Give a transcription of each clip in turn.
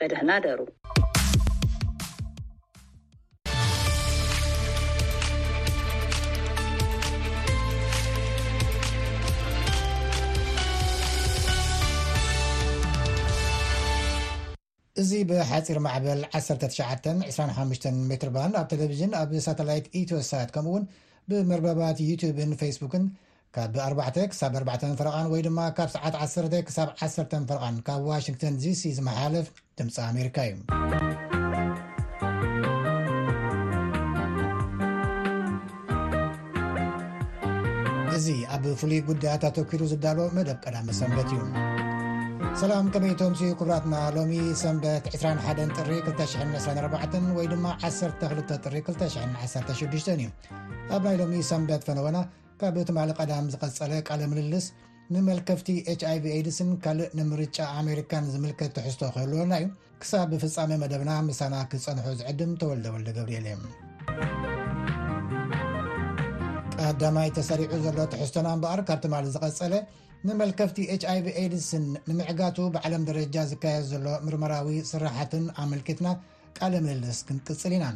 በደህና ደሩ። እዚ ብሓፂር ማዕበል 1925 ሜትር ባንድ ኣብ ቴሌቭዥን ኣብ ሳተላይት ኢትዮሳት ከምኡውን ብመርበባት ዩቱብን ፌስቡክን ካብ ኣርባዕተ ክሳብ ኣርባዕተን ፈረቓን ወይ ድማ ካብ ሰዓት ዓሰርተ ክሳብ ዓሰርተን ፈረቓን ካብ ዋሽንግተን ዲሲ ዝመሓላለፍ ድምፂ ኣሜሪካ እዩ። እዚ ኣብ ፍሉይ ጉዳያት ኣተኪሩ ዝዳሎ መደብ ቀዳሚ ሰንበት እዩ ሰላም ከመይቶምሲ ኩብራትና ሎሚ ሰንበት 21 ጥሪ 224 ወይ ድማ 12 ጥሪ 216 እዩ ኣብ ናይ ሎሚ ሰንበት ፈነወና ካብ ትማሊ ቀዳም ዝቐጸለ ቃለ ምልልስ ንመልከፍቲ ኤች ኣይቪ ኤድስን ካልእ ንምርጫ ኣሜሪካን ዝምልከት ትሕዝቶ ክህልወና እዩ ክሳብ ብፍጻሜ መደብና ምሳና ክጸንሑ ዝዕድም ተወልደ ወልደ ገብርኤል እየ ቀዳማይ ተሰሪዑ ዘሎ ትሕዝቶና እምበኣር ካብ ትማሊ ዝቐጸለ ንመልከፍቲ ኤች ኣይቪ ኤድስን ንምዕጋቱ ብዓለም ደረጃ ዝካየድ ዘሎ ምርመራዊ ስራሓትን ኣመልኪትና ቃለ ምልልስ ክንቅጽል ኢና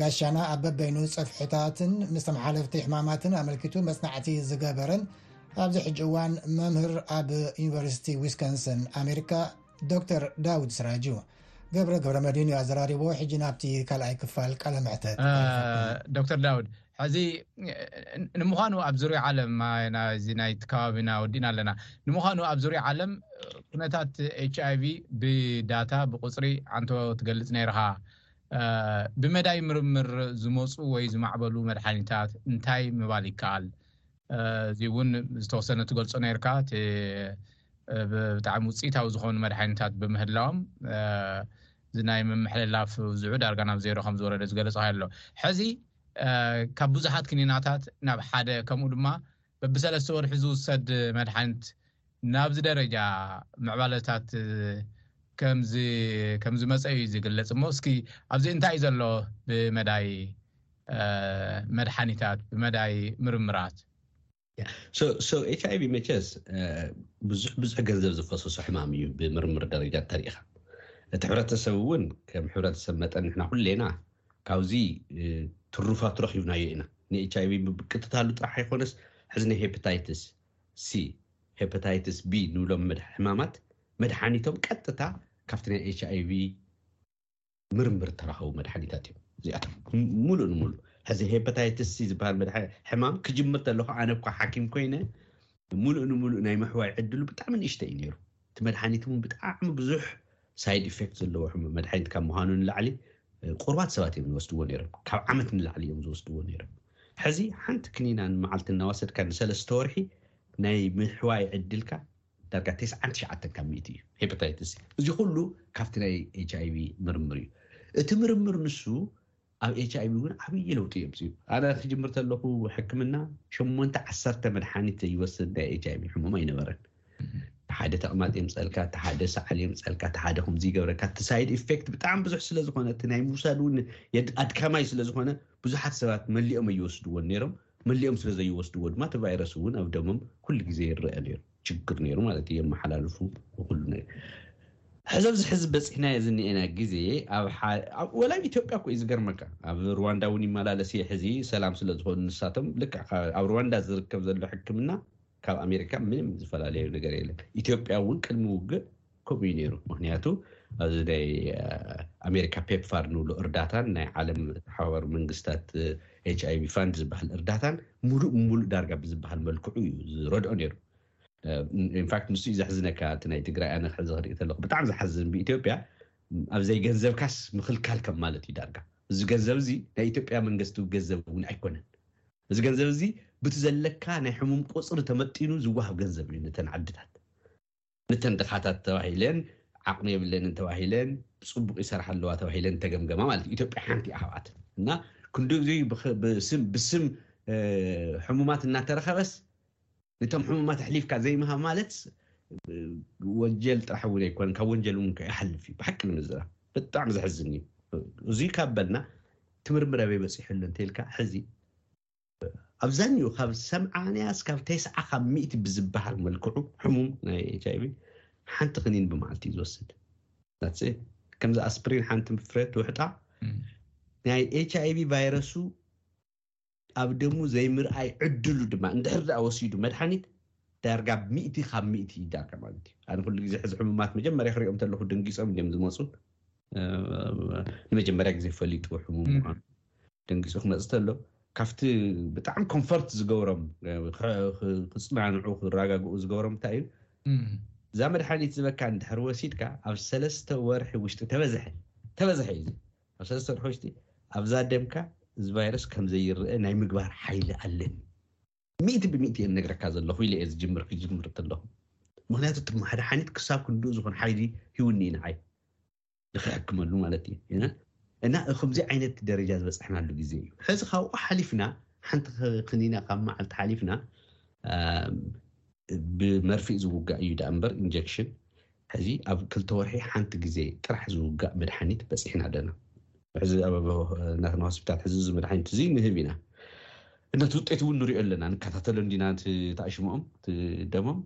ጋሻና ኣብ በበይኑ ጸፍሕታትን ምስ ተመሓለፍቲ ሕማማትን ኣመልኪቱ መጽናዕቲ ዝገበረን ኣብዚ ሕጂ እዋን መምህር ኣብ ዩኒቨርሲቲ ዊስኮንሰን ኣሜሪካ ዶክተር ዳውድ ስራጅ እዩ ገብረ ገብረ መድን እዩ ኣዘራሪቦ ሕጂ ናብቲ ካልኣይ ክፋል ቃለ መሕተት ዶክተር ዳውድ ሕዚ ንምዃኑ ኣብ ዙርያ ዓለም እዚ ናይ ከባቢና ወዲእና ኣለና ንምዃኑ ኣብ ዙርያ ዓለም ኩነታት ኤች ኣይቪ ብዳታ ብቁፅሪ ዓንተ ትገልፅ ነይርካ ብመዳይ ምርምር ዝመፁ ወይ ዝማዕበሉ መድሓኒታት እንታይ ምባል ይከኣል? እዚ እውን ዝተወሰነ ትገልፆ ነይርካ እቲ ብጣዕሚ ውፅኢታዊ ዝኾኑ መድሓኒታት ብምህላዎም እዚ ናይ ምምሕልላፍ ውዝዑ ዳርጋ ናብ ዜሮ ከም ዝወረደ ዝገለፅኻዮ ኣሎ። ሕዚ ካብ ብዙሓት ክኒናታት ናብ ሓደ ከምኡ ድማ በብሰለስተ ወርሒ ዝውሰድ መድሓኒት ናብዚ ደረጃ ምዕባለታት ከም ዝመፀ እዩ ዝግለፅ እሞ እስኪ ኣብዚ እንታይ እዩ ዘሎ ብመዳይ መድሓኒታት ብመዳይ ምርምራት? ኤችኣይቪ መቸስ ብዙሕ ብዙሕ ገንዘብ ዝፈሰሶ ሕማም እዩ ብምርምር ደረጃ እንተሪኢኻ እቲ ሕብረተሰብ እውን ከም ሕብረተሰብ መጠን ንሕና ኩሌና ካብዚ ትሩፋት ረኺብናዮ ኢና። ንኤችኣይቪ ምቅትታሉ ጥራሕ ኣይኮነስ ሕዚ ናይ ሄፐታይትስ ሲ፣ ሄፐታይትስ ቢ ንብሎም ሕማማት መድሓኒቶም ቀጥታ ካብቲ ናይ ኤችኣይቪ ምርምር እተረኸቡ መድሓኒታት እዮም እዚኣቶም ሙሉእ ንሙሉእ ሕዚ ሄፐታይትስ ሲ ዝበሃል መድሓ ሕማም ክጅምር ተለኹ ኣነ እኳ ሓኪም ኮይነ ሙሉእ ንሙሉእ ናይ ምሕዋይ ዕድሉ ብጣዕሚ ንእሽተይ እዩ ነይሩ። እቲ መድሓኒት እውን ብጣዕሚ ብዙሕ ሳይድ ኢፌክት ዘለዎ ሕሙም መድሓኒት ካብ ምዃኑ ንላዕሊ ቁርባት ሰባት እዮም ዝወስድዎ ነይሮም። ካብ ዓመት ንላዕሊ እዮም ዝወስድዎ ነይሮም። ሕዚ ሓንቲ ክኒና ንመዓልቲ እናወሰድካ ንሰለስተ ወርሒ ናይ ምሕዋይ ዕድልካ ዳርጋ ተስዓን ትሽዓተን ካብ ሚእቲ እዩ። ሄፐታይትስ እዚ ኩሉ ካብቲ ናይ ኤች ኣይቪ ምርምር እዩ። እቲ ምርምር ንሱ ኣብ ኤችኣይቪ እውን ዓብዪ ለውጢ እዩ ኣምፂኡ። ኣነ ክጅምር ተለኹ ሕክምና ሸሞንተ ዓሰርተ መድሓኒት ዘይወስድ ናይ ኤችኣይቪ ሕሙም ኣይነበረን። እቲ ሓደ ተቕማጥ የምፀልካ፣ እቲ ሓደ ሳዕል የምፀልካ፣ እቲ ሓደ ከምዚ ይገብረካ፣ እቲ ሳይድ ኢፌክት ብጣዕሚ ብዙሕ ስለዝኾነ እቲ ናይ ምውሳድ እውን ኣድካማይ ስለዝኾነ ብዙሓት ሰባት መሊኦም ኣይወስድዎን ነይሮም። መሊኦም ስለዘይወስድዎ ድማ እቲ ቫይረስ እውን ኣብ ደሞም ኩሉ ግዜ ይረኣ ነይሩ። ችግር ነይሩ ማለት እዩ የመሓላልፉ ንኩሉ ነ ሕዚ ኣብዚ ሕዚ በፂሕናዮ ዝኒኤና ግዜ ኣብ ወላ ኣብ ኢትዮጵያ እኮ እዩ ዝገርመካ ኣብ ሩዋንዳ እውን ይመላለስ እየ ሕዚ ሰላም ስለ ዝኾኑ ንሳቶም ልክዕ ኣብ ሩዋንዳ ዝርከብ ዘሎ ሕክምና ካብ ኣሜሪካ ምንም ዝፈላለዩ ነገር የለን ኢትዮጵያ እውን ቅድሚ ውግእ ከምኡ እዩ ነይሩ ምክንያቱ ኣብዚ ናይ ኣሜሪካ ፔፕፋር ንብሎ እርዳታን ናይ ዓለም ተሓባባሪ መንግስታት ኤች ኣይቪ ፋንድ ዝበሃል እርዳታን ሙሉእ ሙሉእ ዳርጋ ብዝበሃል መልክዑ እዩ ዝረድኦ ነይሩ ኢንፋክት ንሱ እዩ ዘሕዝነካ እቲ ናይ ትግራይ ኣነ ሕዚ ክርኢ ተለኩ ብጣዕሚ ዝሓዝን ብኢትዮጵያ ኣብዘይ ገንዘብካስ ምክልካል ከም ማለት እዩ ዳርጋ እዚ ገንዘብ እዚ ናይ ኢትዮጵያ መንግስቲ ገንዘብ እውን ኣይኮነን እዚ ገንዘብ እዚ ብቲ ዘለካ ናይ ሕሙም ቁፅሪ ተመጢኑ ዝወሃብ ገንዘብ እዩ ነተን ዓድታት ነተን ድኻታት ተባሂለን ዓቕሚ የብለንን ተባሂለን ፅቡቕ ይሰርሓ ኣለዋ ተባሂለን ተገምገማ ማለት እዩ። ኢትዮጵያ ሓንቲ እያ ካብኣተን እና ክንዲ እዙይ ብስም ሕሙማት እናተረኸበስ ነቶም ሕሙማት ኣሕሊፍካ ዘይምሃብ ማለት ወንጀል ጥራሕ እውን ኣይኮነን ካብ ወንጀል እውን ይሓልፍ እዩ ብሓቂ ንምዝራብ ብጣዕሚ ዘሕዝን እዩ እዙይ ካብ በልና ትምርምር ኣበይ በፂሑ ኣሎ እንተይልካ ሕዚ ኣብዛኒኡ ካብ ሰምዓንያ እስካብ ተስዓ ካብ ሚእቲ ብዝበሃል መልክዑ ሕሙም ናይ ኤች ኣይቪ ሓንቲ ክኒን ብመዓልቲ እዩ ዝወስድ ዳትስ ኢት ከምዚ ኣስፕሪን ሓንቲ ፍረ ትውሕጣ ናይ ኤች ኣይቪ ቫይረሱ ኣብ ደሙ ዘይምርኣይ ዕድሉ ድማ እንድሕር ደኣ ወሲዱ መድሓኒት ዳርጋ ብ ሚእቲ ካብ ሚእቲ እዩ ዳርጋ ማለት እዩ ኣነ ኩሉ ግዜ ሕዚ ሕሙማት መጀመርያ ክሪኦም ተለኹ ደንጊፆም እዮም ዝመፁ ንመጀመርያ ግዜ ፈሊጡ ሕሙም ምዃኑ ደንጊጹ ክመጽእ ተሎ ካብቲ ብጣዕሚ ኮንፈርት ዝገብሮም ክጽናንዑ ክራጋግኡ ዝገብሮም እንታይ እዩ እዛ መድሓኒት ዝበካ እንድሕር ወሲድካ ኣብ ሰለስተ ወርሒ ውሽጢ ተበዝሐ ተበዝሐ እዩ ኣብ ሰለስተ ወርሒ ውሽጢ ኣብዛ ደምካ እዚ ቫይረስ ከም ዘይረአ ናይ ምግባር ሓይሊ ኣለኒ ሚእቲ ብሚእቲ እየ ነግረካ ዘለኹ ኢለ እየ ዝጅምር ክጅምር ተለኹ ምክንያቱ እቲ መድሓኒት ክሳብ ክንድኡ ዝኾን ሓይሊ ሂውኒ እዩ ንዓይ ንክሕክመሉ ማለት እዩ እና ከምዚ ዓይነት ደረጃ ዝበፅሕናሉ ግዜ እዩ ሕዚ ካብኡ ሓሊፍና ሓንቲ ክኒና ካብ መዓልቲ ሓሊፍና ብመርፍእ ዝውጋእ እዩ ዳኣ እምበር ኢንጀክሽን ሕዚ ኣብ ክልተ ወርሒ ሓንቲ ግዜ ጥራሕ ዝውጋእ መድሓኒት በፂሕና ኣለና ሕዚ ኣብ ናትና ሆስፒታል ሕዚ እዚ መድሓኒት እዚ ንህብ ኢና እነቲ ውጤት እውን ንሪኦ ኣለና ንከታተሎ እንዲና ተኣሽምኦም ደሞም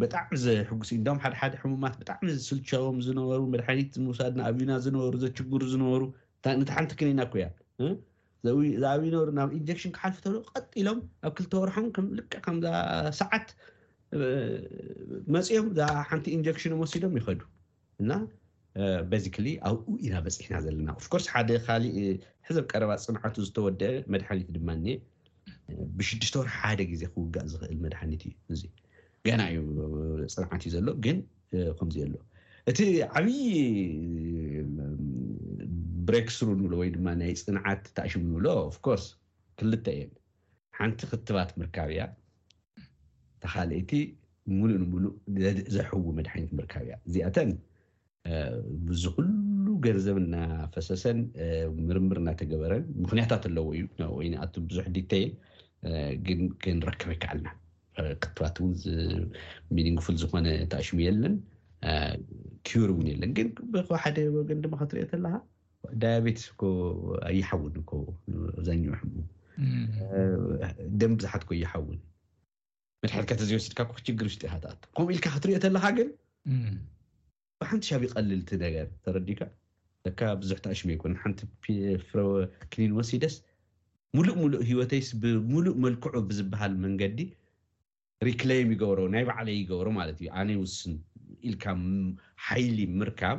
በጣዕሚ ዘሕጉስ እዩ እንዳውም ሓደ ሓደ ሕሙማት ብጣዕሚ ዝስልቸዎም ዝነበሩ መድሓኒት ምውሳድ ንኣብዩና ዝነበሩ ዘችግሩ ዝነበሩ ነቲ ሓንቲ ክኒና እኮ እያ ዝኣብዩ ነበሩ ናብ ኢንጀክሽን ክሓልፉ ተብሎ ቀጥ ኢሎም ኣብ ክልተ ወርሖም ከም ልክዕ ከምዛ ሰዓት መፅኦም እዛ ሓንቲ ኢንጀክሽኖም ወሲዶም ይኸዱ እና በዚክሊ ኣብኡ ኢና በፂሕና ዘለና ኦፍኮርስ ሓደ ካሊእ ሕዘብ ቀረባ ፅንዓቱ ዝተወደአ መድሓኒት ድማ እኒ ብሽዱሽተ ወር ሓደ ግዜ ክውጋእ ዝኽእል መድሓኒት እዩ እዚ ገና እዩ ፅንዓት እዩ ዘሎ ግን ከምዚ ኣሎ እቲ ዓብዪ ብሬክስሩ ንብሎ ወይ ድማ ናይ ፅንዓት ተኣሽሙ ንብሎ ኦፍኮርስ ክልተ እየን ሓንቲ ክትባት ምርካብ እያ። እታ ካልኣይቲ ሙሉእ ንሙሉእ ዘሕዊ መድሓኒት ምርካብ እያ። እዚኣተን እዚ ኩሉ ገንዘብ እናፈሰሰን ምርምር እናተገበረን ምክንያታት ኣለዎ እዩ ወይ ንኣቱ ብዙሕ ዲተይል ግን ክንረክብ ኣይከኣልናን። ክትባት እውን ሚኒንግፉል ዝኾነ ተኣሽሙ የለን ኪዩር እውን የለን ግን ብሓደ ወገን ድማ ክትሪኦ ተለካ ዳያቤትስ እኮ ኣይሓውን እኮ ኣብዛኛው ሕሙም ደም ብዝሓት እኮ ኣይሓውን መድሓኒት ከተዘይወስድካ እኮ ችግር ውሽጢ ኢኻ ትኣቱ ከምኡ ኢልካ ክትሪኦ ተለካ ግን ብሓንቲ ሻብ ይቀልል እቲ ነገር ተረዲካ ለካ ብዙሕ ተኣሽመ ይኮን ሓንቲ ፍረ ክኒን ወሲደስ ሙሉእ ሙሉእ ህይወተይስ ብሙሉእ መልክዑ ብዝበሃል መንገዲ ሪክለይም ይገብሮ ናይ ባዕለይ ይገብሮ ማለት እዩ ኣነ ይውስን ኢልካ ሓይሊ ምርካብ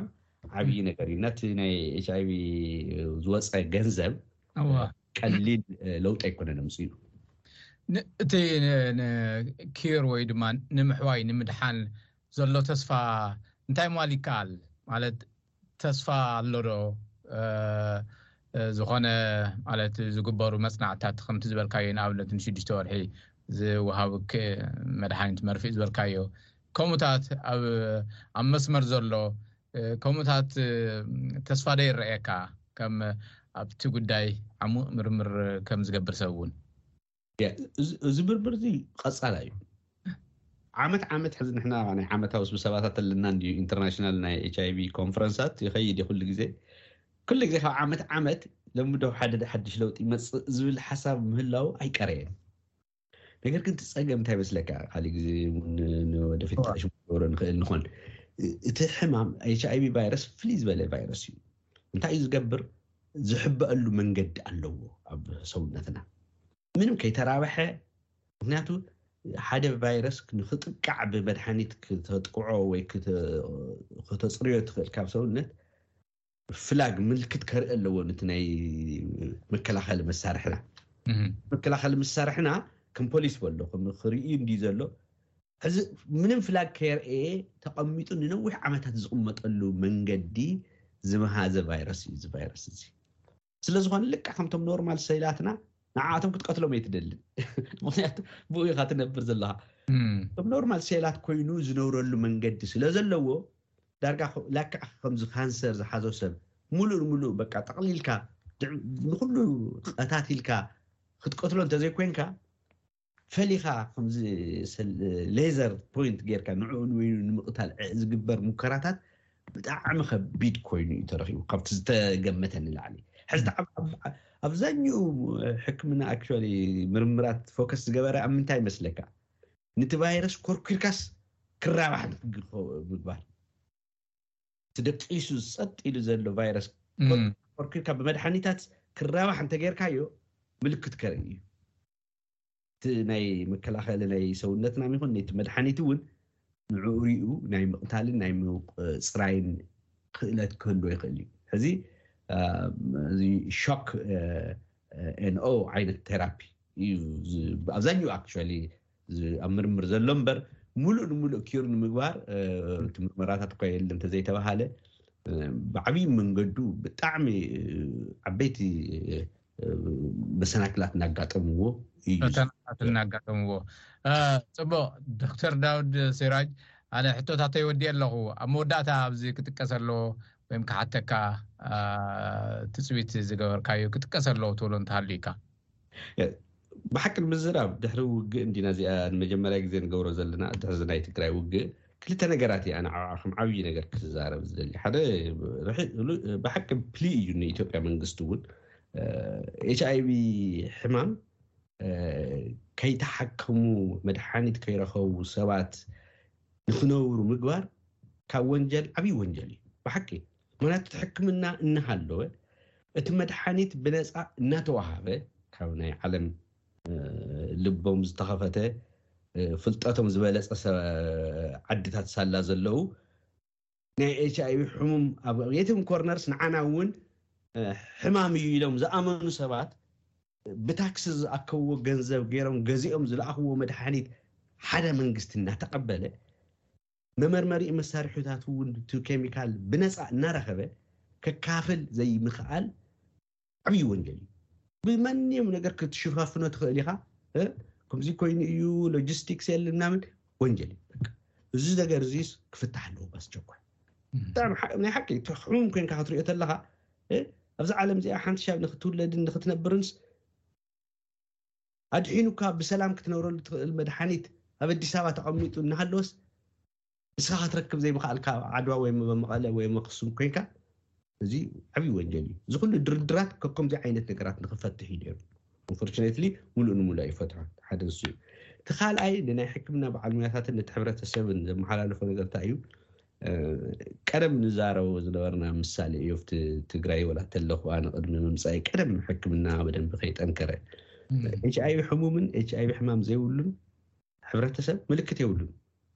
ዓብዪ ነገር እዩ ነቲ ናይ ኤች ኣይቪ ዝወፀ ገንዘብ ቀሊል ለውጢ ኣይኮነን ኣምፅኡ እቲ ንኪር ወይ ድማ ንምሕዋይ ንምድሓን ዘሎ ተስፋ እንታይ ምባል ይከኣል ማለት ተስፋ ኣሎ ዶ ዝኾነ ማለት ዝግበሩ መጽናዕትታት ከምቲ ዝበልካዮ ንኣብነት ንሽዱሽተ ወርሒ ዝወሃብ መድሓኒት መርፍእ ዝበልካዮ ከምኡታት ኣብ መስመር ዘሎ ከምኡታት ተስፋ ዶ ይረኣየካ ከም ኣብቲ ጉዳይ ዓሙቕ ምርምር ከም ዝገብር ሰብ እውን እዚ ብርብር እዚ ቐፃላይ እዩ ዓመት ዓመት ሕዚ ንሕና ናይ ዓመታዊ ስብሰባታት ኣለና እንዲዩ ኢንተርናሽናል ናይ ኤች ኣይቪ ኮንፈረንሳት ይኸይድ እዩ ኩሉ ግዜ ኩሉ ግዜ ካብ ዓመት ዓመት ሎሚ ዶ ሓደ ሓድሽ ለውጢ ይመፅእ ዝብል ሓሳብ ምህላው ኣይቀረየን ነገር ግን ትፀገም እንታይ መስለካ ካሊእ ግዜ ወደፊት ተቀሽ ገብሮ ንክእል ንኾን እቲ ሕማም ኤች ኣይቪ ቫይረስ ፍልይ ዝበለ ቫይረስ እዩ እንታይ እዩ ዝገብር ዝሕበእሉ መንገዲ ኣለዎ ኣብ ሰውነትና ምንም ከይተራበሐ ምክንያቱ ሓደ ቫይረስ ንክጥቃዕ ብመድሓኒት ክተጥቅዖ ወይ ክተፅርዮ ትኽእል ካብ ሰውነት ፍላግ ምልክት ከርኢ ኣለዎ ነቲ ናይ መከላኸሊ መሳርሕና መከላኸሊ መሳርሕና ከም ፖሊስ በሎ ከም ክርኢ እንዲ ዘሎ ሕዚ ምንም ፍላግ ከየርኤየ ተቐሚጡ ንነዊሕ ዓመታት ዝቕመጠሉ መንገዲ ዝመሃዘ ቫይረስ እዩ እዚ ቫይረስ እዚ ስለ ዝኾነ ልክዕ ከምቶም ኖርማል ሰይላትና ንዓኣቶም ክትቀትሎም ኣይትደልን ምክንያቱ ብኡ ኢኻ ትነብር ዘለካ እቶም ኖርማል ሴላት ኮይኑ ዝነብረሉ መንገዲ ስለ ዘለዎ ዳርጋ ላክዕ ከምዚ ካንሰር ዝሓዞ ሰብ ሙሉእ ንሙሉእ በቃ ጠቕሊልካ ንኩሉ ቀታቲልካ ክትቀትሎ እንተዘይኮይንካ ፈሊኻ ከምዚ ሰል ሌዘር ፖይንት ጌርካ ንዕኡ ንበይኑ ንምቕታል ዕእ ዝግበር ሙከራታት ብጣዕሚ ከቢድ ኮይኑ እዩ ተረኺቡ ካብቲ ዝተገመተ ንላዕሊ ሕዝቲ ኣብዛኛኡ ሕክምና ኣክቹዋሊ ምርምራት ፎከስ ዝገበረ ኣብ ምንታይ ይመስለካ ነቲ ቫይረስ ኮርኲርካስ ክራባሕ ምግባር እቲ ደቂሱ ዝፀጥ ኢሉ ዘሎ ቫይረስ ኮርኲርካ ብመድሓኒታት ክራባሕ እንተጌርካዮ ምልክት ከርኢ እዩ እቲ ናይ መከላኸሊ ናይ ሰውነትና ይኹን ነቲ መድሓኒት እውን ንዕኡ ሪኡ ናይ ምቕታልን ናይ ምፅራይን ክእለት ክህልዎ ይኽእል እዩ ሕዚ እዚ ሾክ ኤንኦ ዓይነት ቴራፒ እዩ ኣብዛኛኡ ኣክቹዋሊ ኣብ ምርምር ዘሎ እምበር ሙሉእ ንሙሉእ ኪር ንምግባር እቲ ምርመራታት እኳ የለ እንተዘይተባሃለ ብዓብይ መንገዱ ብጣዕሚ ዓበይቲ መሰናክላት እናጋጠምዎ ፈተናታት እናጋጠምዎ ፅቡቅ ዶክተር ዳውድ ሲራጅ ኣነ ሕቶታተይ ወዲኤ ኣለኹ ኣብ መወዳእታ ኣብዚ ክጥቀስ ኣለዎ ወይም ክሓተካ ትፅቢት ዝገበርካዩ ክጥቀስ ኣለዎ ትብሎ እንተሃልዩካ ብሓቂ ንምዝራብ ድሕሪ ውግእ እንዲና እዚኣ ንመጀመርያ ግዜ ንገብሮ ዘለና ድሕዚ ናይ ትግራይ ውግእ ክልተ ነገራት እየ ኣነዓዓ ከም ዓብዪ ነገር ክዛረብ ዝደሊ ሓደ ብሓቂ ፕሊ እዩ ንኢትዮጵያ መንግስቲ እውን ኤች ኣይቪ ሕማም ከይተሓከሙ መድሓኒት ከይረኸቡ ሰባት ንክነብሩ ምግባር ካብ ወንጀል ዓብዪ ወንጀል እዩ ብሓቂ ምክንያቱ እቲ ሕክምና እናሃለወ እቲ መድሓኒት ብነፃ እናተዋሃበ ካብ ናይ ዓለም ልቦም ዝተኸፈተ ፍልጠቶም ዝበለፀ ዓድታት ሳላ ዘለው ናይ ኤች ኣይቪ ሕሙም ኣብ የትም ኮርነርስ ንዓና እውን ሕማም እዩ ኢሎም ዝኣመኑ ሰባት ብታክሲ ዝኣከብዎ ገንዘብ ገይሮም ገዚኦም ዝለኣኽዎ መድሓኒት ሓደ መንግስቲ እናተቐበለ መመርመሪኡ መሳርሒታቱ እውን እቲ ኬሚካል ብነፃ እናረኸበ ከካፍል ዘይምኽኣል ዓብዪ ወንጀል እዩ። ብማንኛውም ነገር ክትሽፋፍኖ ትኽእል ኢኻ እ፣ ከምዚ ኮይኑ እዩ ሎጂስቲክስ የለ ምናምን ወንጀል እዩ። በቃ እዚ ነገር እዚስ ክፍታሕ ኣለዎ ባስቸኳይ። ብጣዕሚ ሓ- ናይ ሓቂ እቲ ሕሙም ኮይንካ ክትሪኦ ተለኻ እ፣ ኣብዚ ዓለም እዚኣ ሓንቲ ሻብ ንክትውለድን ንክትነብርንስ ኣድሒኑካ ብሰላም ክትነብረሉ ትኽእል መድሓኒት ኣብ ኣዲስ ኣበባ ተቐሚጡ እናሃለወስ ንስኻ ክትረክብ ዘይምኽኣልካ ኣብ ዓድዋ ወይ ኣብ መቐለ ወይ ኣብ ኣኽሱም ኮይንካ እዚ ዓብዪ ወንጀል እዩ። እዚ ኩሉ ድርድራት ከከምዚ ዓይነት ነገራት ንክፈትሕ እዩ ነይሩ። ፎርቹኔትሊ ሙሉእ ንሙሉእ ኣይፈትሖን ሓደ ንሱ እዩ እቲ ካልኣይ ንናይ ሕክምና በዓል ሙያታትን ነቲ ሕብረተሰብን ዘመሓላለፎ ነገር እንታይ እዩ ቀደም ንዛረቦ ዝነበርና ምሳሌ እዩ ኣብቲ ትግራይ ወላ ተለኹዋ ንቅድሚ ምምፃይ ቀደም ሕክምና በደንብ ከይጠንከረ ኤች ኣይቪ ሕሙምን ኤች ኣይቪ ሕማም ዘይብሉን ሕብረተሰብ ምልክት የብሉን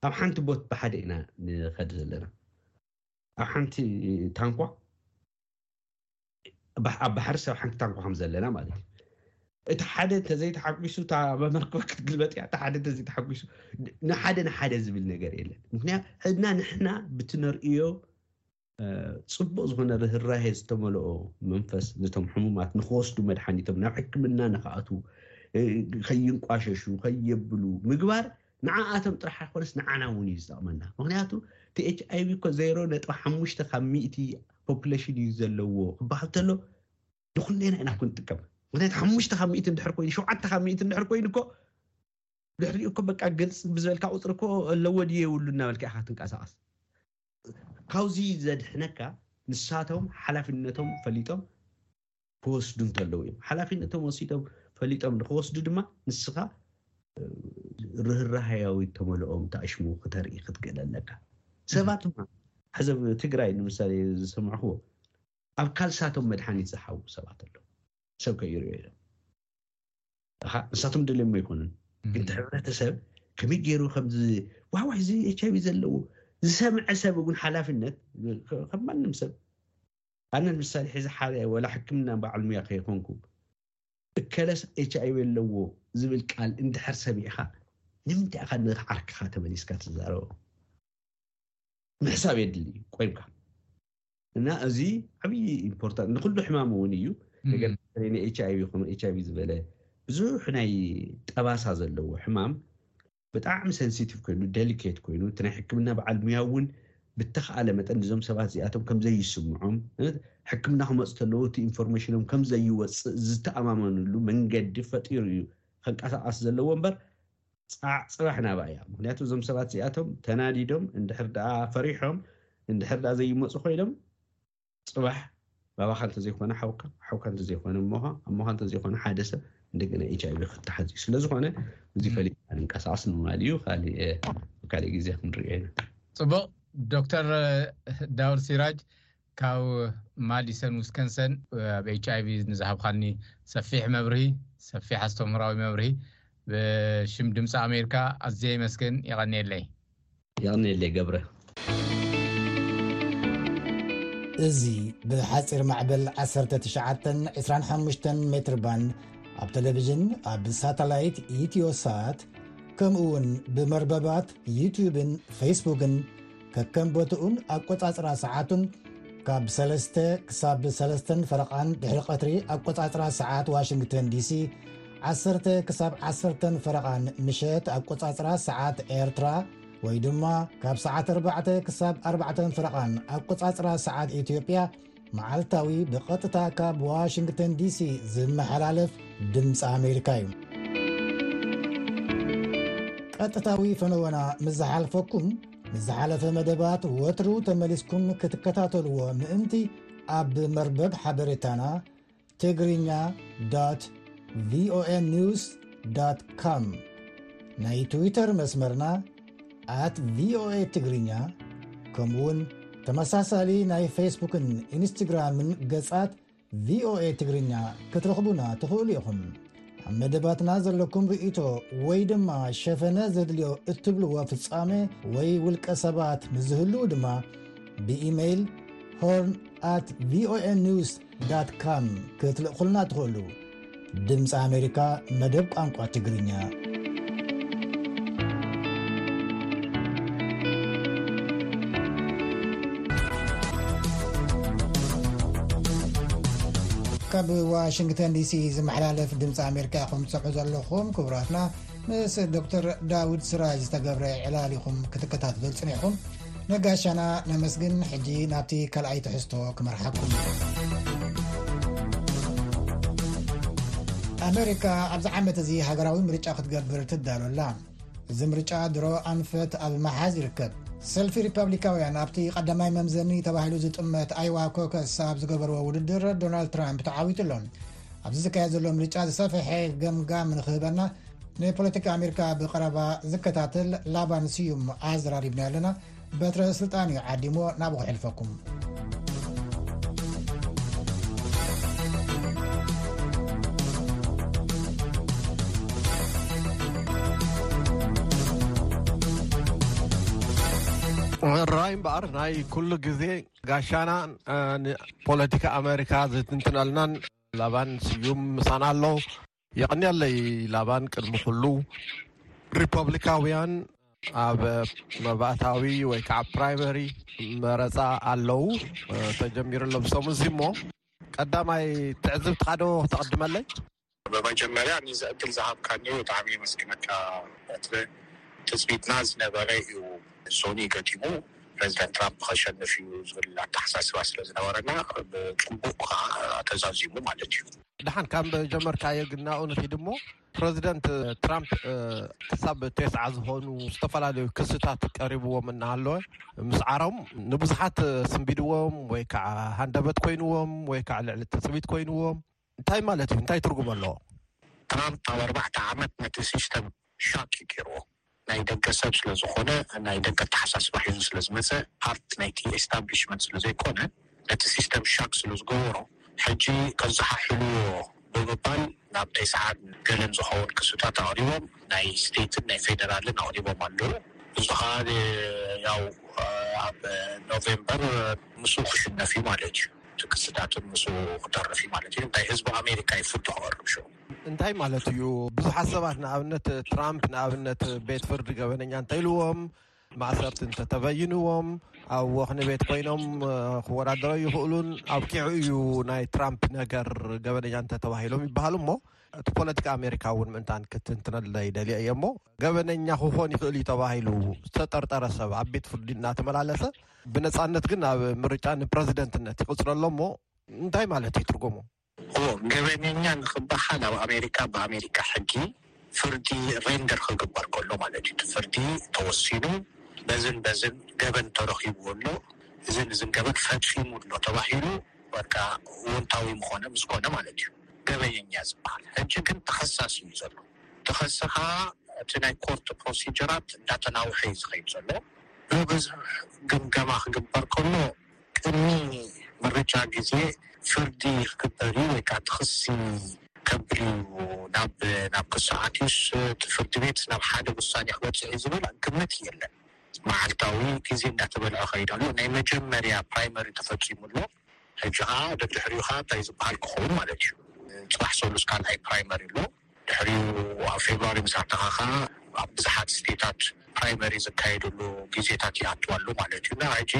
ኣብ ሓንቲ ቦት ብሓደ ኢና ንኸድ ዘለና ኣብ ሓንቲ ታንኳ ኣብ ባሕሪ ሰብ ሓንቲ ታንኳ ከም ዘለና ማለት እዩ እቲ ሓደ እንተዘይተሓጒሱ እታ መርከብ ክትግልበጥ እያ እቲ ሓደ እንተዘይተሓጒሱ ንሓደ ንሓደ ዝብል ነገር የለን ምክንያት ሕድና ንሕና ብትነርእዮ ፅቡቅ ዝኾነ ርህራሄ ዝተመልኦ መንፈስ ነቶም ሕሙማት ንክወስዱ መድሓኒቶም ናብ ሕክምና ንክኣትዉ ከይንቋሸሹ ከየብሉ ምግባር ንዓኣቶም ጥራሕ ኣይኮነስ ንዓና እውን እዩ ዝጠቕመና ምክንያቱ እቲ ኤች ኣይቪ እኮ ዜሮ ነጥቢ ሓሙሽተ ካብ ሚእቲ ፖፕሌሽን እዩ ዘለዎ ክበሃል ተሎ ንኩሌና ኢና ክንጥቀም ምክንያቱ ሓሙሽተ ካብ ሚእቲ እንድሕር ኮይኑ ሸውዓተ ካብ ሚእቲ እንድሕር ኮይኑ እኮ ድሕሪኡ እኮ በቃ ግልፂ ብዝበልካ ቁፅሪ እኮ ኣለዎ ድዮ የብሉ እናበልካ ኢኻ ትንቀሳቐስ ካብዚ ዘድሕነካ ንሳቶም ሓላፍነቶም ፈሊጦም ክወስዱ እንተለዉ እዮም። ሓላፊነቶም ወሲዶም ፈሊጦም ንክወስዱ ድማ ንስኻ ርህራሀያዊ እተመልኦም ተኣሽሙ ክተርኢ ክትክእል ኣለካ። ሰባት እማ ሕዚ ኣብ ትግራይ ንምሳሌ ዝሰማዕኹዎ ኣብ ካልሳቶም መድሓኒት ዝሓቡ ሰባት ኣለዉ። ሰብ ከይርእዮ ኢሎም ኣኻ ንሳቶም ደልዮሞ ኣይኮኑን ግን እቲ ሕብረተሰብ ከመይ ገይሩ ከምዚ ዋዋይ እዚ ኤች ኣይቪ ዘለዎ ዝሰምዐ ሰብ እውን ሓላፍነት ከም ማንም ሰብ ኣነ ንምሳሌ ሕዚ ሓረየ ወላ ሕክምና በዓል ሙያ ከይኮንኩ እከለስ ኤች ኣይቪ ኣለዎ ዝብል ቃል እንድሕር ሰሚዕኻ ንምንታይ ኢኻ ንዓርክኻ ተመሊስካ ትዛረቦ ምሕሳብ የድሊ እዩ ቆይምካ እና እዚ ዓብዪ ኢምፖርታንት ንኩሉ ሕማም እውን እዩ ነገር ንኤች ኣይቪ ከም ኤች ኣይቪ ዝበለ ብዙሕ ናይ ጠባሳ ዘለዎ ሕማም ብጣዕሚ ሰንሲቲቭ ኮይኑ ደሊኬት ኮይኑ እቲ ናይ ሕክምና በዓል ሙያ እውን ብተኽኣለ መጠን ንዞም ሰባት እዚኣቶም ከም ዘይስምዖም ሕክምና ክመፁ ተለዉ እቲ ኢንፎርሜሽኖም ከም ዘይወፅእ ዝተኣማመንሉ መንገዲ ፈጢሩ እዩ ከንቀሳቐስ ዘለዎ እምበር ፃዕ ፅባሕ ናብኣ እያ ምክንያቱ እዞም ሰባት እዚኣቶም ተናዲዶም እንድሕር ደኣ ፈሪሖም እንድሕር ደኣ ዘይመፁ ኮይኖም ጽባሕ ባባኻ እንተዘይኮነ ሓውካ፣ ሓውካ እንተዘይኮነ እሞኻ፣ እሞኻ እንተዘይኮነ ሓደ ሰብ እንደገና ኤች ኣይቪ ክተሓዝ እዩ። ስለዝኾነ እዚ ፈሊጥና ንንቀሳቐስ ምባል እዩ። ካልእ ኣብ ካልእ ግዜ ክንሪኦ ኢና። ጽቡቕ ዶክተር ዳውድ ሲራጅ ካብ ማዲሰን ዊስከንሰን ኣብ ኤች ኣይቪ ንዝሃብኻኒ ሰፊሕ መብርሂ ሰፊሕ ኣስተምህራዊ መብርሂ ብሽም ድምፂ ኣሜሪካ ኣዝየ ይመስግን የቐንየለይ። የቅንየለይ ገብረ። እዚ ብሓጺር ማዕበል ዓሰርተ ትሽዓተን ዕስራን ሓሙሽተን ሜትር ባንድ ኣብ ቴሌቭዥን ኣብ ሳተላይት ኢትዮሳት ከምኡ እውን ብመርበባት ዩቱብን ፌስቡክን ከከም ቦትኡን ኣቆጻጽራ ሰዓቱን ካብ 3 ክሳብ 3 ፈረቓን ድሕሪ ቐትሪ ኣቆጻጽራ ሰዓት ዋሽንግተን ዲሲ ዓሰርተ ክሳብ ዓሰርተን ፈረቓን ምሸት ኣቆጻጽራ ሰዓት ኤርትራ ወይ ድማ ካብ ሰዓት ኣርባዕተ ክሳብ ኣርባዕተን ፈረቓን ኣቆጻጽራ ሰዓት ኢትዮጵያ መዓልታዊ ብቐጥታ ካብ ዋሽንግተን ዲሲ ዝመሓላለፍ ድምፂ ኣሜሪካ እዩ ቀጥታዊ ፈነወና ምዝሓልፈኩም ንዝሓለፈ መደባት ወትሩ ተመሊስኩም ክትከታተልዎ ምእንቲ ኣብ መርበብ ሓበሬታና ትግርኛ ዶት ቪኦኤ ኒውስ ዶት ኮም ናይ ትዊተር መስመርና ኣት ቪኦኤ ትግርኛ ከምኡውን ተመሳሳሊ ናይ ፌስቡክን ኢንስትግራምን ገጻት ቪኦኤ ትግርኛ ክትረኽቡና ትኽእሉ ኢኹም ኣብ መደባትና ዘለኩም ርእቶ ወይ ድማ ሸፈነ ዘድልዮ እትብልዎ ፍጻሜ ወይ ውልቀ ሰባት ምስዝህልው ድማ ብኢመይል ሆርን ኣት ቪኦኤ ኒውስ com ክትልእኹልና ትኽእሉ ድምፂ ኣሜሪካ መደብ ቋንቋ ትግርኛ ካብ ዋሽንግተን ዲሲ ዝመሓላለፍ ድምፂ ኣሜሪካ ኹም ትሰሑ ዘለኹም ክቡራትና ምስ ዶክተር ዳውድ ስራይ ዝተገብረ ዕላል ኹም ክትከታተሉ ፅኒዕኹም ነጋሻና ነመስግን ሕጂ ናብቲ ካልኣይ ትሕዝቶ ክመርሓኩም ኣሜሪካ ኣብዚ ዓመት እዚ ሃገራዊ ምርጫ ክትገብር ትዳሎላ እዚ ምርጫ ድሮ ኣንፈት ኣብ መሓዝ ይርከብ ሰልፊ ሪፓብሊካውያን ኣብቲ ቀዳማይ መምዘኒ ተባሂሉ ዝጥመት ኣይዋ ኮከስ ኣብ ዝገበርዎ ውድድር ዶናልድ ትራምፕ ተዓዊቱ ኣሎ ኣብዚ ዝካየድ ዘሎ ምርጫ ዝሰፈሐ ገምጋም ንክህበና ንፖለቲካ ኣሜሪካ ብቀረባ ዝከታተል ላባን ስዩም ኣዘራሪብናዮ ኣለና በትረ ስልጣን እዩ ዓዲሞ ናብ ክሕልፈኩም ራይ እምበኣር ናይ ኩሉ ግዜ ጋሻና ንፖለቲካ ኣሜሪካ ዝትንትነልናን ላባን ስዩም ምሳና ኣሎ የቐንያለይ ላባን ቅድሚ ኩሉ ሪፐብሊካውያን ኣብ መባእታዊ ወይ ከዓ ፕራይመሪ መረፃ ኣለው ተጀሚሩሎም ሰሙ እዙ እሞ ቀዳማይ ትዕዝብ ትካዶ ተቐድመለይ ብመጀመርያ ንዘእድል ዝሃብካኒ ብጣዕሚ የመስግነካ ት ትፅቢትና ዝነበረ እዩ ሶኒ ገጢሙ ፕሬዚደንት ትራምፕ ከሸንፍ እዩ ዝብል ኣተሓሳስባ ስለ ዝነበረና ብፅቡቅ ከዓ ተዛዚሙ ማለት እዩ ደሓን ካብ ጀመርካዮ ግን ናብኡ ንኺድ እሞ ፕረዚደንት ትራምፕ ክሳብ ቴስዓ ዝኾኑ ዝተፈላለዩ ክስታት ቀሪብዎም እናሃለወ ምስዓሮም ንብዙሓት ስንቢድዎም ወይ ከዓ ሃንደበት ኮይንዎም ወይ ከዓ ልዕሊ ትፅቢት ኮይንዎም እንታይ ማለት እዩ እንታይ ትርጉም ኣለዎ ትራምፕ ኣብ ኣርባዕተ ዓመት ነቲ ሲስተም ሻቅ እዩ ጌርዎ ናይ ደገ ሰብ ስለ ዝኮነ ናይ ደገ ኣተሓሳስባ ሒዙ ስለ ዝመጸ ፓርት ናይቲ ኤስታብሊሽመንት ስለ ዘይኮነ ነቲ ሲስተም ሻክ ስለ ዝገበሮ ሕጂ ከዛሓሕልዎ ብምባል ናብ ዴስዓን ገለን ዝከውን ክሱታት ኣቅሪቦም ናይ ስተይትን ናይ ፌደራልን ኣቅሪቦም ኣለዉ እዚ ከኣ ያው ኣብ ኖቬምበር ምስኡ ክሽነፍ እዩ ማለት እዩ እቲ ክስታትን ምስኡ ክተርፍ እዩ ማለት እዩ እንታይ ህዝቢ ኣሜሪካ እዩ ፍርዱ ከቅርብ ሽዑ። እንታይ ማለት እዩ ብዙሓት ሰባት ንኣብነት ትራምፕ ንኣብነት ቤት ፍርዲ ገበነኛ እንተኢልዎም ማእሰርቲ እንተተበይንዎም ኣብ ወክኒ ቤት ኮይኖም ክወዳደሮ ይኽእሉን ኣብቂዑ እዩ ናይ ትራምፕ ነገር ገበነኛ እንተተባሂሎም ይበሃሉ እሞ እቲ ፖለቲካ ኣሜሪካ እውን ምእንታን ክትንትነለ ይደልዮ እየ እሞ ገበነኛ ክኾን ይኽእል እዩ ተባሂሉ ዝተጠርጠረ ሰብ ኣብ ቤት ፍርዲ እናተመላለሰ ብነፃነት ግን ኣብ ምርጫ ንፕረዚደንትነት ይቅፅለሎ እሞ እንታይ ማለት እዩ ትርጉሙ? እዎ ገበነኛ ንክበሃል ኣብ ኣሜሪካ ብኣሜሪካ ሕጊ ፍርዲ ሬንደር ክግበር ከሎ ማለት እዩ ፍርዲ ተወሲኑ በዝን በዝን ገበን ተረኪብዎ ኣሎ እዝን እዝን ገበን ፈፂሙ ኣሎ ተባሂሉ በቃ እወንታዊ ምኮነ ምስ ኮነ ማለት እዩ ገበኘኛ ዝብሃል ሕጂ ግን ተከሳሲ እዩ ዘሎ ተከሲ ካዓ እቲ ናይ ኮርት ፕሮሲጀራት እንዳተናወሐ እዩ ዝከይድ ዘሎ ብብዝሕ ግምገማ ክግበር ከሎ ቅድሚ ምርጫ ግዜ ፍርዲ ክግበር እዩ ወይ ከኣ እቲ ክሲ ከብል እዩ ናብ ናብ ክሱ ኣትዩስ እቲ ፍርዲ ቤት ናብ ሓደ ውሳኔ ክበጽሕ እዩ ዝብል ግምት የለን። መዓልታዊ ግዜ እንዳተበልዐ ከይድ ኣሎ። ናይ መጀመርያ ፕራይመሪ ተፈጺሙ ኣሎ። ሕጂ ከኣ ደድሕሪኡ ከኣ እንታይ ዝበሃል ክኸውን ማለት እዩ። ጽባሕ ሰሉስ ካልኣይ ፕራይመሪ ኣሎ። ድሕሪኡ ኣብ ፌብርዋሪ ምስ ኣተኻ ከኣ ኣብ ብዝሓት ስተታት ፕራይመሪ ዝካየደሉ ግዜታት ይኣቱ ኣሎ ማለት እዩ። እና ሕጂ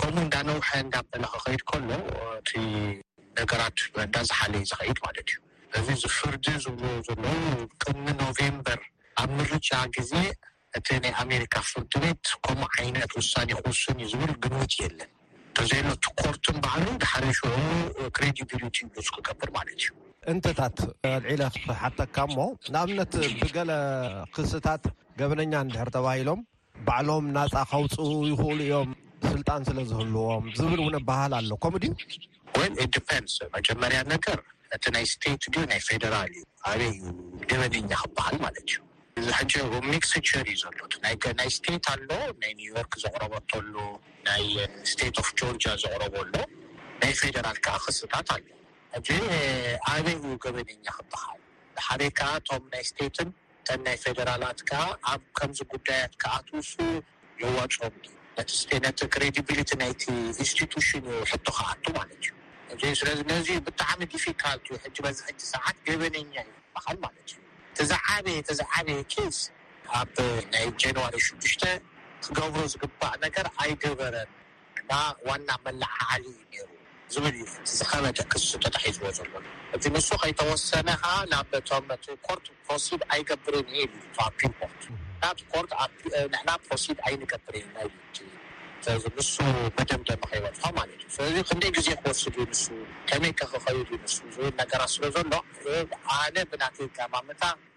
ከምኡ እንዳነውሐ እንዳበለ ክኸይድ ከሎ እቲ ነገራት እንዳዝሓለ እዩ ዝኸይድ ማለት እዩ። እዚ ፍርዲ ዝብልዎ ዘለዉ ቅድሚ ኖቬምበር ኣብ ምርጫ ግዜ እቲ ናይ ኣሜሪካ ፍርድ ቤት ከምኡ ዓይነት ውሳኔ ክውስን እዩ ዝብል ግምት የለን። እንተዘየሎ እቲ ኮርትን ባዕሉ ድሓረ ሽዑ ክሬዲቢሊቲኡ ሉዝ ክገብር ማለት እዩ። እንተታት ኣልዒለ ክሓተካ እሞ ንኣብነት ብገለ ክስታት ገበነኛ እንድሕር ተባሂሎም ባዕሎም ናጻ ከውጽኡ ይኽእሉ እዮም ስልጣን ስለ ዝህልዎም ዝብል እውን ኣበሃህላ ኣሎ ከምኡ ድዩ? ዌል ኢት ዲፐንድስ መጀመርያ ነገር እቲ ናይ ስተይት ድዩ ናይ ፌደራል እዩ ኣበይ እዩ ገበነኛ ክበሃል ማለት እዩ። እዚ ሕጂ እብ ሚክስድ ሸር እዩ ዘሎ እቲ ናይ ናይ ስቴት ኣሎ ናይ ኒውዮርክ ዘቕረበቶ ኣሎ ናይ ስቴት ኦፍ ጆርጅያ ዘቕረቦ ኣሎ ናይ ፌደራል ከኣ ክስታት ኣሎ ሕጂ ኣበይ እዩ ገበነኛ ክበሃል ደሓሬ ከኣ እቶም ናይ ስቴትን እተን ናይ ፌደራላት ከኣ ኣብ ከምዚ ጉዳያት ክኣትውሱ የዋጽኦም ድዩ ነቲ ስቴ ነቲ ክሬዲቢሊቲ ናይቲ ኢንስቲቱሽን እዩ ሕቶ ክኣቱ ማለት እዩ እንተ ስለዚ ነዚ እዩ ብጣዕሚ ዲፊካልት እዩ ሕጂ በዚ ሕጂ ሰዓት ገበነኛ እዩ ክበሃል ማለት እዩ እቲ ዝዓበየ እቲ ዝዓበየ ኬዝ ኣብ ናይ ጀንዋሪ ሽዱሽተ ክገብሮ ዝግባእ ነገር ኣይገበረን እና ዋና መለዓዓሊ እዩ ነይሩ ዝብል እዩ እቲ ዝኸበደ ክሱ ተታሒዝዎ ዘሎ። እቲ ንሱ ከይተወሰነ ከኣ ናብ እቶም እቲ ኮርት ፕሮሲድ ኣይገብርን እየ ኢሉ እዩ እቲ ኣፒል ኮርት እና እቲ ኮርት ንሕና ፕሮሲድ ኣይንገብርን ኢና ኢሉ እዩ እቲ ንሱ መደምደሚ ከይበጽሖ ማለት እዩ። ስለዚ ክንደይ ግዜ ክወስድ እዩ ንሱ ከመይከ ክኸይድ እዩ ንሱ ዝብል ነገራት ስለዘሎ ኣነ ብናተይ ኣቀማምታ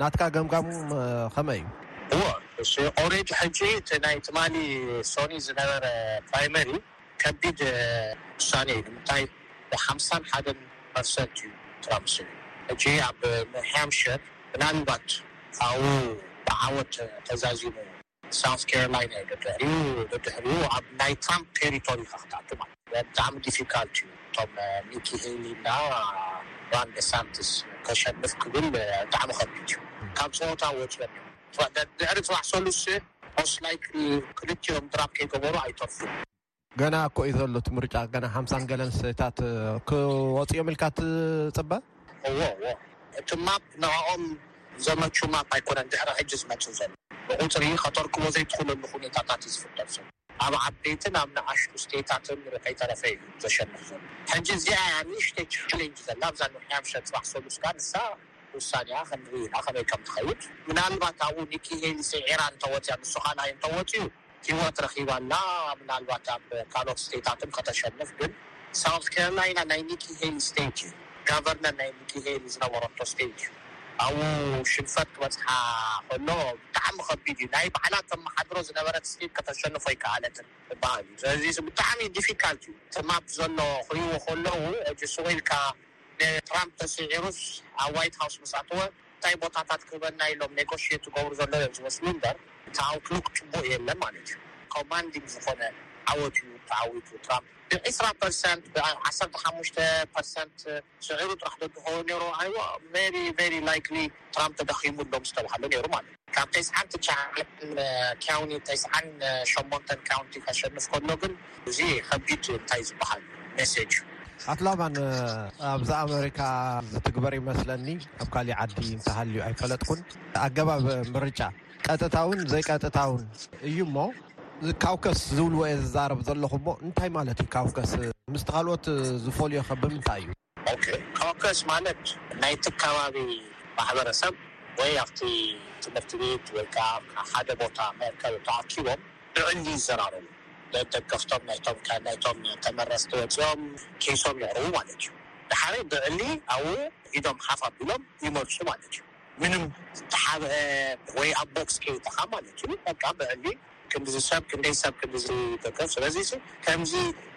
ናትካ ገምጋም ከመይ እዩ? እወ እሺ ኦሬዲ ሕጂ እቲ ናይ ትማሊ ሶኒ ዝነበረ ፕራይመሪ ከቢድ ውሳኔ እዩ ንምንታይ ብ ሓምሳን ሓደን ፐርሰንት እዩ ትራምፕ ስዒሩ ሕጂ ኣብ ኒውሃምሸር ምናልባት ካብኡ ብዓወት ተዛዚሙ ሳውዝ ኬሮላይና እዩ ደድሕሪኡ ደድሕሪኡ ኣብ ናይ ትራምፕ ቴሪቶሪ ኢካ ክትኣቱ ማለት እዩ። ብጣዕሚ ዲፊካልት እዩ እቶም ኒኪ ሄሊ እና ራን ደሳንትስ ከሸንፍ ክብል ብጣዕሚ ከቢድ እዩ ካብ ጸወታ ወጽዮም እዮም ድሕሪ ጽባሕ ሰሉስ ሞስት ላይክሊ ክልቲኦም ድራብ ከይገበሩ ኣይተርፉን። ገና እኮ እዩ ዘሎ እቲ ምርጫ ገና ሓምሳን ገለን ሰታት ክወፁ እዮም ኢልካ ትፅበ? እዎ እዎ እቲ ማፕ ንዕኦም ዘመቹ ማፕ ኣይኮነን ድሕሪ ሕጂ ዝመፅእ ዘሎ። ብቑፅሪ ከተርክቦ ዘይትኽእለሉ ኹኔታታት እዩ ዝፍጠር ዘሎ። ኣብ ዓበይትን ኣብ ንኣሽቱ ስተይታትን ን ከይተረፈ እዩ ዘሸንፍ ዘሎ። ሕጂ እዚኣ እያ ንእሽተይ ቻሌንጅ ዘላ ኣብዛ ን ሓምሸ ፅባሕ ሰሉስ ከኣ ንሳ ውሳኒኣ ክንሪኢ ኢና ከመይ ከም ትኸይድ። ምናልባት ኣብኡ ኒኪ ሄሊ ስዒራ እንተወፅያ ንሱ ካልኣይ እንተወፅዩ ሂወት ረኪባ ኣላ ምናልባት ኣብ ካልኦት ስተይታት ውን ከተሸንፍ ግን ሳውዝ ካሮላይና ናይ ኒኪ ሄሊ ስተይት እዩ ጋቨርነር ናይ ኒኪ ሄሊ ዝነበረቶ ስተይት እዩ ኣብኡ ሽንፈት ክበፅሓ ከሎ ብጣዕሚ ከቢድ እዩ ናይ ባዕላ ተመሓድሮ ዝነበረት ስተይት ከተሸንፍ ኣይከኣለትን ክበሃል እዩ ስለዚ እዚ ብጣዕሚ ዲፊካልት እዩ ትማፕ ዘሎ ክሪእዎ ከለዉ ሱቅ ኢልካ ንትራምፕ ተሲዒሩስ ኣብ ዋይት ሃውስ ምስ ኣተወ እንታይ ቦታታት ክህበና ኢሎም ኔጎሽየት ዝገብሩ ዘለዉ እዮም ዝመስሉ እምበር እቲ ኣውትሉክ ፅቡቕ የለን ማለት እዩ። ኮማንዲንግ ዝኾነ ዓወት እዩ ተዓዊቱ ትራምፕ። ብዕስራ ፐርሰንት ብዓሰርተ ሓሙሽተ ፐርሰንት ስዒሩ ጥራሕ ተድህቦ ነይሩ ኣይዋ ሜቢ ቬሪ ላይክሊ ትራምፕ ተዳኺሙ ኣሎ ምስተብሃለ ነይሩ ማለት እዩ። ካብ ተስዓን ትችዓን ኪያውኒ ተስዓን ሸሞንተን ካውንቲ ከሸንፍ ከሎ ግን እዚ ከቢድ እንታይ ዝበሃል ሜሴጅ እዩ። ኣት ላባን ኣብዚ ኣመሪካ ዝትግበር ይመስለኒ ኣብ ካሊእ ዓዲ እንተሃልዩ ኣይፈለጥኩን ኣገባብ ምርጫ ቀጥታውን ዘይቀጥታውን እዩ እሞ እዚ ካውከስ ዝብልዎ እየ ዝዛረብ ዘለኹ እሞ እንታይ ማለት እዩ ካውከስ ምስቲ ካልኦት ዝፈልዮኸ ብምንታይ እዩ? ኮከስ ማለት ናይቲ ከባቢ ማሕበረሰብ ወይ ኣብቲ ትምህርቲ ቤት ወይ ከኣ ኣብ ሓደ ቦታ መእከቢ ተኣኪቦም ብዕሊ ይዘራረቡ ደገፍቶም ናይቶም ናይቶም ተመረጽቲ ወጺኦም ኬሶም የቕርቡ ማለት እዩ ደሓር ብዕሊ ኣብኡ ኢዶም ሓፍ ኣቢሎም ይመርጹ ማለት እዩ ምንም ዝተሓብአ ወይ ኣብ ቦክስ ከይተኻ ማለት እዩ በቃ ብዕሊ ክንድዚ ሰብ ክንደይ ሰብ ክንድዚ ደገፍ ስለዚ ሲ ከምዚ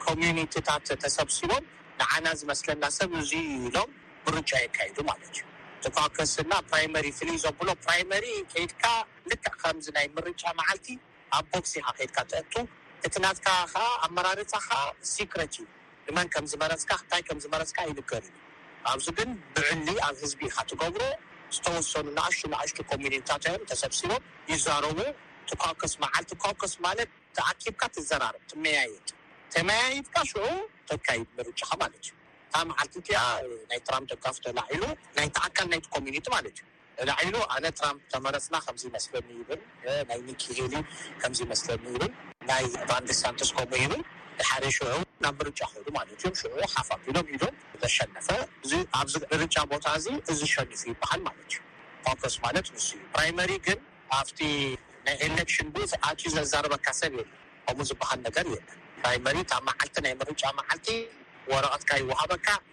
ኮሚዩኒቲታት ተሰብሲቦም ንዓና ዝመስለና ሰብ እዚ እዩ ኢሎም ምርጫ የካይዱ ማለት እዩ እቲ ኳከስ እና ፕራይመሪ ፍልይ ዘብሎ ፕራይመሪ ከይድካ ልክዕ ከምዚ ናይ ምርጫ መዓልቲ ኣብ ቦክስ ኢኻ ከይድካ ተእቱ እቲ ናትካ ከኣ ኣመራርጻኻ ሲክረት እዩ ንመን ከም ዝመረጽካ ክታይ ከም ዝመረጽካ ኣይንገርን እዩ ኣብዚ ግን ብዕሊ ኣብ ህዝቢ ኢካ ትገብሮ ዝተወሰኑ ንኣሽቱ ንኣሽቱ ኮሚኒታት ኣዮም ተሰብሲቦም ይዛረቡ ትኳከስ መዓልቲ ኳከስ ማለት ተኣኪብካ ትዘራረብ ትመያየጥ ተመያይጥካ ሽዑ ተካይድ ምርጫካ ማለት እዩ እታ መዓልቲ እቲኣ ናይ ትራም ደጋፊ ተላዒሉ ናይቲ ኣካል ናይቲ ኮሚኒቲ ማለት እዩ። ንላዕሊ ኢሉ ኣነ ትራምፕ ተመረጽና ከምዚ ይመስለኒ ይብል ናይ ኒኪ ሄሊ ከምዚ ይመስለኒ ይብል ናይ ቫን ዲሳንትስ ከምኡ ይብል ድሓሪ ሽዑ ናብ ምርጫ ከይዱ ማለት ኢዩ ሽዑ ሓፍ ኣቢሎም ኢዶም ዘሸነፈ እዚ ኣብዚ ምርጫ ቦታ እዚ እዚ ሸኒፉ ይበሃል ማለት ኢዩ ኮንከስ ማለት ንሱ ኢዩ ፕራይመሪ ግን ኣብቲ ናይ ኤለክሽን ቡዝ ኣትዩ ዘዛርበካ ሰብ የለን ከምኡ ዝበሃል ነገር የለን ፕራይመሪ እታ መዓልቲ ናይ ምርጫ መዓልቲ ወረቀትካ ይወሃበካ።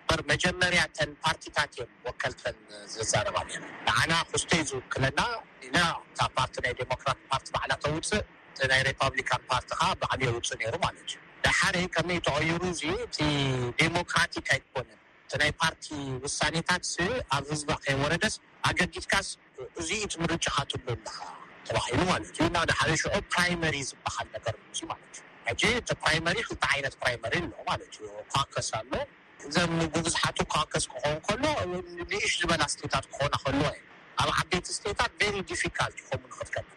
እምበር መጀመርያ እተን ፓርቲታት እየን ወከልተን ዘዛረባ ነይረን ንዓና ክስቶ'ዩ ዝውክለና ኢልና እታ ፓርቲ ናይ ዴሞክራት ፓርቲ ባዕላ ተውጽእ እቲ ናይ ሬፓብሊካን ፓርቲ ከኣ ባዕሉ የውጽእ ነይሩ ማለት እዩ ደሓር ከመይ ተቀይሩ እዚ እቲ ዴሞክራቲክ ኣይኮነን እቲ ናይ ፓርቲ ውሳኔታትስ ኣብ ህዝቢ ከይወረደስ ኣገዲድካስ እዚ እቲ ምርጫኻ ትብሎ ኣለኻ ተባሂሉ ማለት እዩ እና ድሓረ ሽዑ ፕራይመሪ ዝበሃል ነገር መፅዩ ማለት እዩ። ሕጂ እቲ ፕራይመሪ ክልተ ዓይነት ፕራይመሪ ኣሎ ማለት እዩ፣ ኳከስ ኣሎ። እዘን ንብብዝሓቱ ኳከስ ክኸውን ከሎ ንእሽ ዝበላ ስተይታት ክኾና ከለዋ እየን። ኣብ ዓበይቲ ስተይታት ቨሪ ዲፊካልት እዩ ከምኡ ንክትገብር።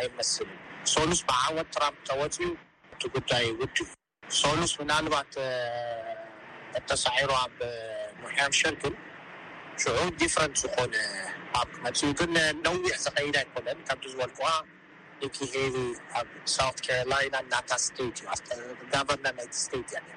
ኣይመስልን ሰሉስ ብዓወት ትራምፕ ተወጺኡ እቲ ጉዳይ ውድእ እዩ ሰሉስ ምናልባት እንተሳዒሩ ኣብ ኑሃምሸር ግን ሽዑ ዲፍረንት ዝኾነ ማፕ ክመጽእ እዩ ግን ነዊሕ ዝኸይድ ኣይኮነን ከምቲ ዝበልኩዋ ኒኪ ሄሊ ኣብ ሳውት ካሮላይና ናታ ስተይት እዩ ጋቨርነር ናይቲ ስተይት እያ ኔራ።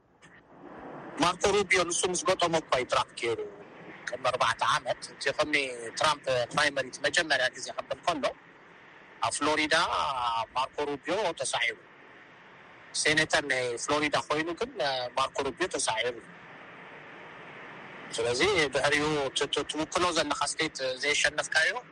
ማርኮ ሩቢዮ ንሱ ምስ ገጠሞ እኳ እዩ ድራፍት ገይሩ ቅድሚ ኣርባዕተ ዓመት እቲ ቅድሚ ትራምፕ ፕራይመሪ እቲ መጀመርያ ግዜ ከብል ከሎ ኣብ ፍሎሪዳ ማርኮ ሩቢዮ ተሳዒሩ ሴነተር ናይ ፍሎሪዳ ኮይኑ ግን ማርኮ ሩቢዮ ተሳዒሩ እዩ ስለዚ ድሕሪኡ እቲ ትውክሎ ዘለኻ ስቴት ዘየሸነፍካዮ